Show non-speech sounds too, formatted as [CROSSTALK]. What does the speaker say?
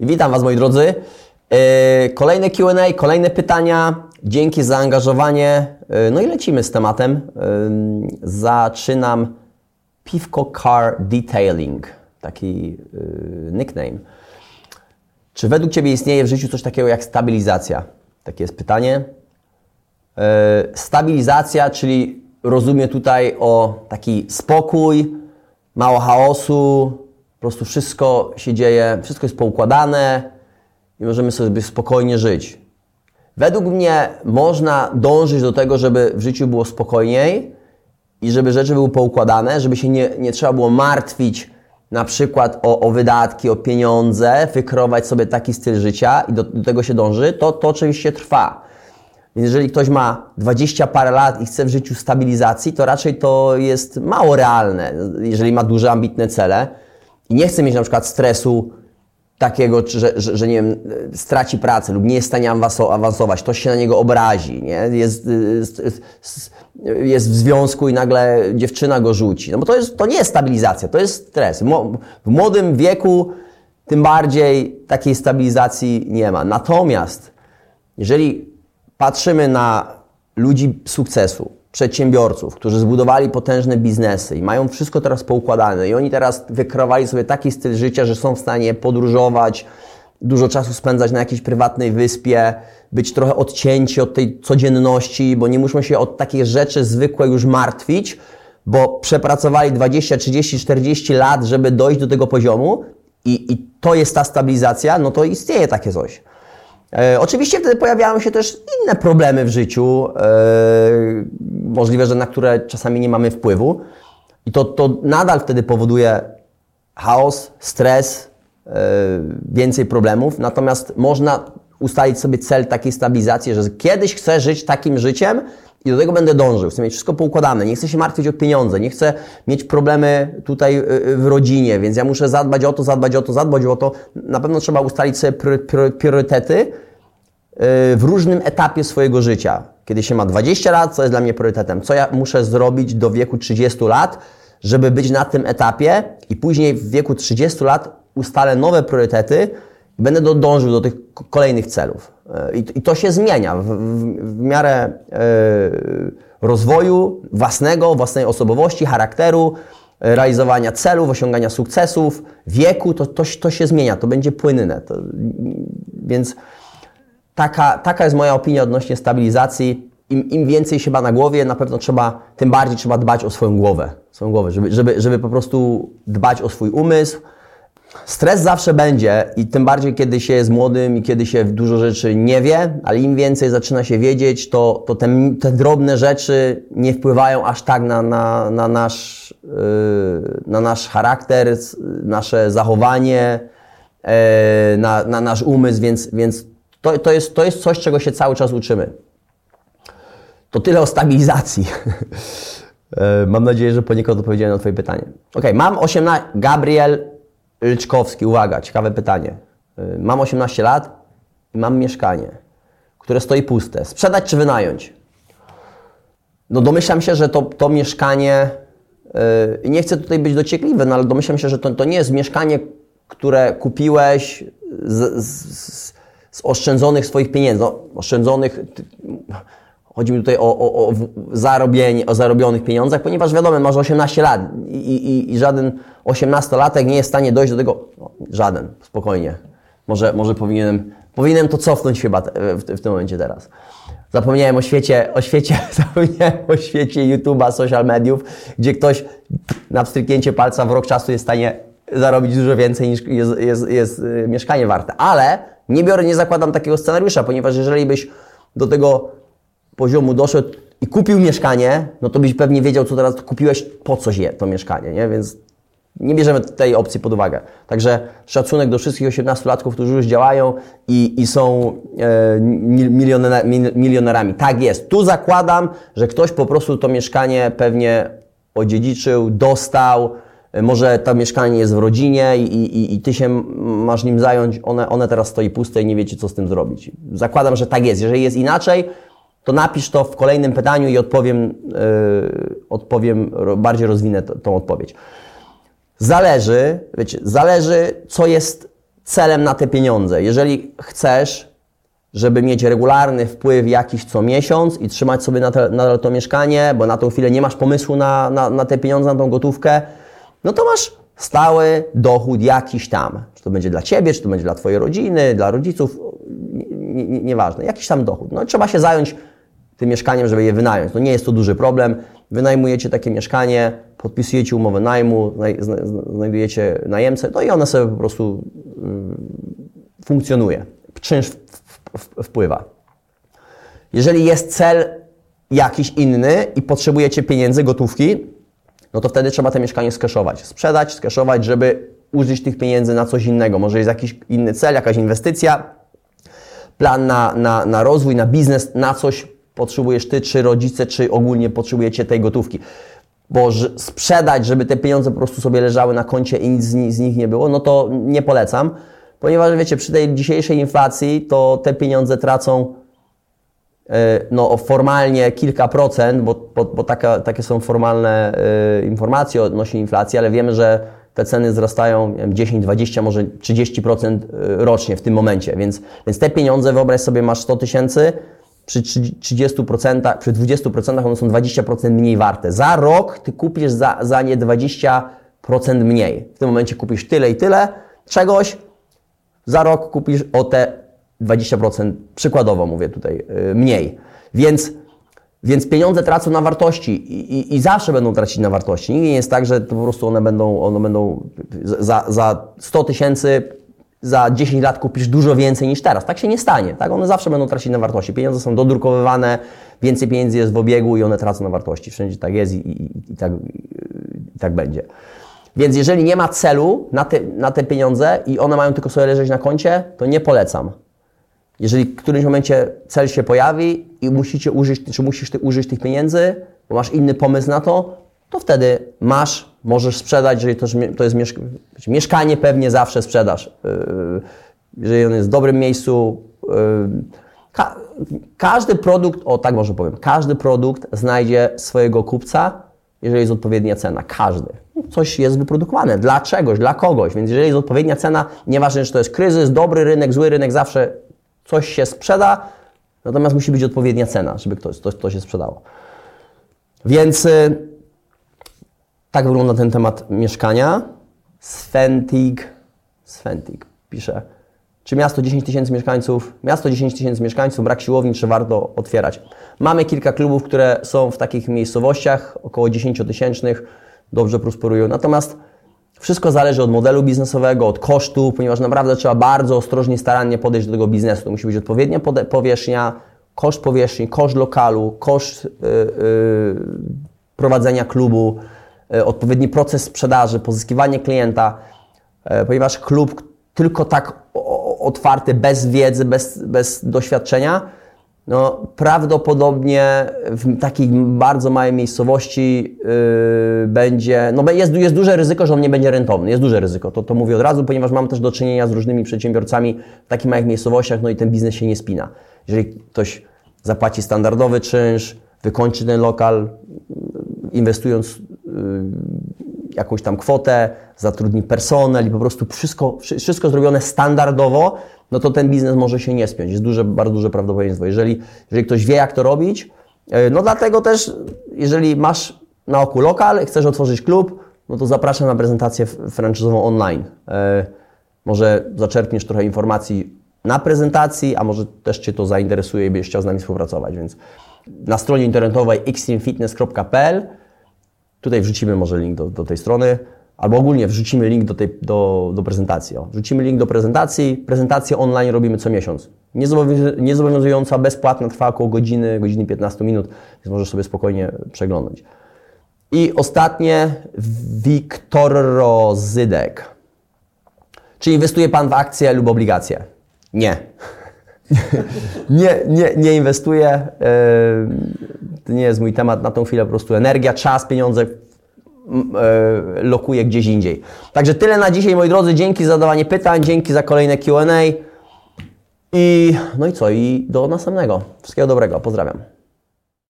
Witam Was moi drodzy. Yy, Kolejne Q&A, kolejne pytania. Dzięki za zaangażowanie. Yy, No i lecimy z tematem. Yy, Zaczynam Piwko Car Detailing. Taki nickname. Czy według Ciebie istnieje w życiu coś takiego jak stabilizacja? Takie jest pytanie. Stabilizacja, czyli rozumiem tutaj o taki spokój, mało chaosu, po prostu wszystko się dzieje, wszystko jest poukładane i możemy sobie spokojnie żyć. Według mnie można dążyć do tego, żeby w życiu było spokojniej i żeby rzeczy były poukładane, żeby się nie, nie trzeba było martwić na przykład o, o wydatki, o pieniądze, wykreować sobie taki styl życia i do, do tego się dąży, to, to oczywiście trwa. Więc jeżeli ktoś ma 20 parę lat i chce w życiu stabilizacji, to raczej to jest mało realne, jeżeli ma duże, ambitne cele i nie chce mieć na przykład stresu takiego, że, że, że nie wiem, straci pracę lub nie jest w stanie awanso- awansować, ktoś się na niego obrazi, nie? Jest, y, s- s- jest w związku i nagle dziewczyna go rzuci. No bo to, jest, to nie jest stabilizacja, to jest stres. W młodym wieku tym bardziej takiej stabilizacji nie ma. Natomiast jeżeli patrzymy na ludzi sukcesu, przedsiębiorców, którzy zbudowali potężne biznesy i mają wszystko teraz poukładane i oni teraz wykreowali sobie taki styl życia, że są w stanie podróżować, dużo czasu spędzać na jakiejś prywatnej wyspie, być trochę odcięci od tej codzienności, bo nie muszą się od takich rzeczy zwykłe już martwić, bo przepracowali 20, 30, 40 lat, żeby dojść do tego poziomu i, i to jest ta stabilizacja, no to istnieje takie coś. E, oczywiście wtedy pojawiają się też inne problemy w życiu, e, możliwe, że na które czasami nie mamy wpływu. I to, to nadal wtedy powoduje chaos, stres, e, więcej problemów. Natomiast można ustalić sobie cel takiej stabilizacji, że kiedyś chcę żyć takim życiem i do tego będę dążył. Chcę mieć wszystko poukładane, nie chcę się martwić o pieniądze, nie chcę mieć problemy tutaj y, w rodzinie, więc ja muszę zadbać o to, zadbać o to, zadbać o to. Na pewno trzeba ustalić sobie priorytety y, w różnym etapie swojego życia. Kiedy się ma 20 lat, co jest dla mnie priorytetem? Co ja muszę zrobić do wieku 30 lat, żeby być na tym etapie i później w wieku 30 lat ustalę nowe priorytety będę dążył do tych kolejnych celów. Y, I, to się zmienia w, w, w miarę y, rozwoju własnego, własnej osobowości, charakteru, y, realizowania celów, osiągania sukcesów, wieku, to, to, to się zmienia, to będzie płynne. To, więc taka, taka jest moja opinia odnośnie stabilizacji. Im, Im więcej się ma na głowie, na pewno trzeba, tym bardziej trzeba dbać o swoją głowę, swoją głowę żeby, żeby, żeby po prostu dbać o swój umysł. Stres zawsze będzie i tym bardziej, kiedy się jest młodym i kiedy się dużo rzeczy nie wie, ale im więcej zaczyna się wiedzieć, to, to te, te drobne rzeczy nie wpływają aż tak na, na, na, nasz, yy, na nasz charakter, nasze zachowanie, yy, na, na nasz umysł, więc, więc to, to, jest, to jest coś, czego się cały czas uczymy. To tyle o stabilizacji. E, [LAUGHS] Mam nadzieję, że poniekąd odpowiedziałem na Twoje pytanie. Ok, mam 18. Gabriel Lyczkowski, uwaga, ciekawe pytanie. E, Mam 18 lat i mam mieszkanie, które stoi puste. Sprzedać czy wynająć? No domyślam się, że to, to mieszkanie, yy, nie chcę tutaj być dociekliwy, no ale domyślam się, że to, to nie jest mieszkanie, które kupiłeś z, z, z oszczędzonych swoich pieniędzy, no, oszczędzonych, ty- chodzi mi tutaj o, o, o zarobienie, o zarobionych pieniądzach, ponieważ wiadomo, masz 18 lat i, i, i żaden 18-latek nie jest w stanie dojść do tego, no, żaden, spokojnie, może, może powinienem, powinienem to cofnąć chyba w, w tym momencie teraz. Zapomniałem o świecie, o świecie, [LAUGHS] zapomniałem o świecie YouTube'a, social mediów, gdzie ktoś na pstryknięcie palca w rok czasu jest w stanie zarobić dużo więcej niż jest, jest, jest y, mieszkanie warte. Ale nie biorę, nie zakładam takiego scenariusza, ponieważ jeżeli byś do tego poziomu doszedł i kupił mieszkanie, no to byś pewnie wiedział, co teraz kupiłeś, po coś je to mieszkanie, nie? Więc nie bierzemy tej opcji pod uwagę. Także szacunek do wszystkich 18-latków, którzy już działają i, i są e, mil- milionera, mil- milionerami. Tak jest. Tu zakładam, że ktoś po prostu to mieszkanie pewnie odziedziczył, dostał, e, może to mieszkanie jest w rodzinie i, i, i ty się masz nim zająć, one, one teraz stoi puste i nie wiecie, co z tym zrobić. Zakładam, że tak jest. Jeżeli jest inaczej, to napisz to w kolejnym pytaniu i odpowiem, e, odpowiem bardziej rozwinę t- tą odpowiedź. Zależy, wiecie, zależy, co jest celem na te pieniądze. Jeżeli chcesz, żeby mieć regularny wpływ jakiś co miesiąc i trzymać sobie nadal, nadal to mieszkanie, bo na tą chwilę nie masz pomysłu na, na, na te pieniądze, na tą gotówkę, no to masz stały dochód jakiś tam. Czy to będzie dla Ciebie, czy to będzie dla Twojej rodziny, dla rodziców, nieważne, nie, nie jakiś tam dochód. No trzeba się zająć tym mieszkaniem, żeby je wynająć. No nie jest to duży problem. Wynajmujecie takie mieszkanie, podpisujecie umowę najmu, znajdujecie najemcę, no i ona sobie po prostu y, funkcjonuje. Czynsz wpływa. Jeżeli jest cel jakiś inny i potrzebujecie pieniędzy, gotówki, no to wtedy trzeba te mieszkanie skeszować. Sprzedać, skeszować, żeby użyć tych pieniędzy na coś innego. Może jest jakiś inny cel, jakaś inwestycja, plan na, na, na rozwój, na biznes, na coś potrzebujesz Ty, czy rodzice, czy ogólnie potrzebujecie tej gotówki. Bo sprzedać, żeby te pieniądze po prostu sobie leżały na koncie i nic z nich nie było, no to nie polecam. Ponieważ wiecie, przy tej dzisiejszej inflacji to te pieniądze tracą e, no, formalnie kilka procent, bo, bo, bo taka, takie są formalne y, informacje odnośnie inflacji, ale wiemy, że te ceny wzrastają 10, 20, może 30% e, rocznie w tym momencie. Więc, więc te pieniądze, wyobraź sobie, masz 100 tysięcy, przy 30%, przy 20% one są 20% mniej warte. Za rok ty kupisz za, za nie 20% mniej. W tym momencie kupisz tyle i tyle czegoś, za rok kupisz o te 20%, przykładowo mówię tutaj, yy, mniej. Więc, więc pieniądze tracą na wartości i, i, i, zawsze będą tracić na wartości. Nigdy nie jest tak, że to po prostu one będą, one będą za, za 100 tysięcy za 10 lat kupisz dużo więcej niż teraz. Tak się nie stanie. Tak? One zawsze będą tracić na wartości. Pieniądze są dodrukowywane, więcej pieniędzy jest w obiegu i one tracą na wartości. Wszędzie tak jest i, i, i tak, i tak będzie. Więc jeżeli nie ma celu na te, na te pieniądze i one mają tylko sobie leżeć na koncie, to nie polecam. Jeżeli w którymś momencie cel się pojawi i musicie użyć, czy musisz ty użyć tych pieniędzy, bo masz inny pomysł na to, to wtedy masz, możesz sprzedać, jeżeli to, to jest mieszk mieszkanie, pewnie zawsze sprzedasz. Yy, jeżeli on jest w dobrym miejscu. Yy, ka każdy produkt, o tak może powiem, każdy produkt znajdzie swojego kupca, jeżeli jest odpowiednia cena. Każdy. Coś jest wyprodukowane dla czegoś, dla kogoś, więc jeżeli jest odpowiednia cena, nieważne, czy to jest kryzys, dobry rynek, zły rynek, zawsze coś się sprzeda, natomiast musi być odpowiednia cena, żeby ktoś, to, to się sprzedało. Więc yy, tak wygląda ten temat mieszkania. Sventig, Sventig pisze, czy miasto 10 tysięcy mieszkańców, miasto 10 tysięcy mieszkańców, brak siłowni, czy warto otwierać? Mamy kilka klubów, które są w takich miejscowościach, około 10 tysięcznych, dobrze prosperują. Natomiast wszystko zależy od modelu biznesowego, od kosztu, ponieważ naprawdę trzeba bardzo ostrożnie, starannie podejść do tego biznesu. To musi być odpowiednia powierzchnia, koszt powierzchni, koszt lokalu, koszt yy, yy, prowadzenia klubu, odpowiedni proces sprzedaży, pozyskiwanie klienta, e, ponieważ klub tylko tak otwarty, bez wiedzy, bez, bez doświadczenia, no, prawdopodobnie w takiej bardzo małej miejscowości yy, będzie, no jest, jest duże ryzyko, że on nie będzie rentowny, jest duże ryzyko, to, to mówię od razu, ponieważ mam też do czynienia z różnymi przedsiębiorcami w takich małych miejscowościach, no i ten biznes się nie spina. Jeżeli ktoś zapłaci standardowy czynsz, wykończy ten lokal, inwestując jakąś tam kwotę, zatrudni personel i po prostu wszystko, wszystko zrobione standardowo, no to ten biznes może się nie spiąć. Jest duże, bardzo duże prawdopodobieństwo. Jeżeli, jeżeli ktoś wie, jak to robić, y, no dlatego też, jeżeli masz na oku lokal, chcesz otworzyć klub, no to zapraszam na prezentację franczyzową online. Y, może zaczerpniesz trochę informacji na prezentacji, a może też Cię to zainteresuje i byś chciał z nami współpracować. Więc na stronie internetowej xtremefitness.pl Tutaj wrzucimy może link do, do tej strony, albo ogólnie wrzucimy link do, tej, do, do prezentacji. O, wrzucimy link do prezentacji. Prezentację online robimy co miesiąc. Niezobowiązująca, bezpłatna, trwa około godziny, godziny 15 minut, więc możesz sobie spokojnie przeglądać. I ostatnie, Wiktor Rozydek. Czy inwestuje Pan w akcje lub obligacje? Nie. [LAUGHS] nie, nie, nie inwestuję. To nie jest mój temat na tą chwilę, po prostu energia, czas, pieniądze e, lokuje gdzieś indziej. Także tyle na dzisiaj, moi drodzy. Dzięki za zadawanie pytań, dzięki za kolejne QA. I no i co? I do następnego. Wszystkiego dobrego. Pozdrawiam.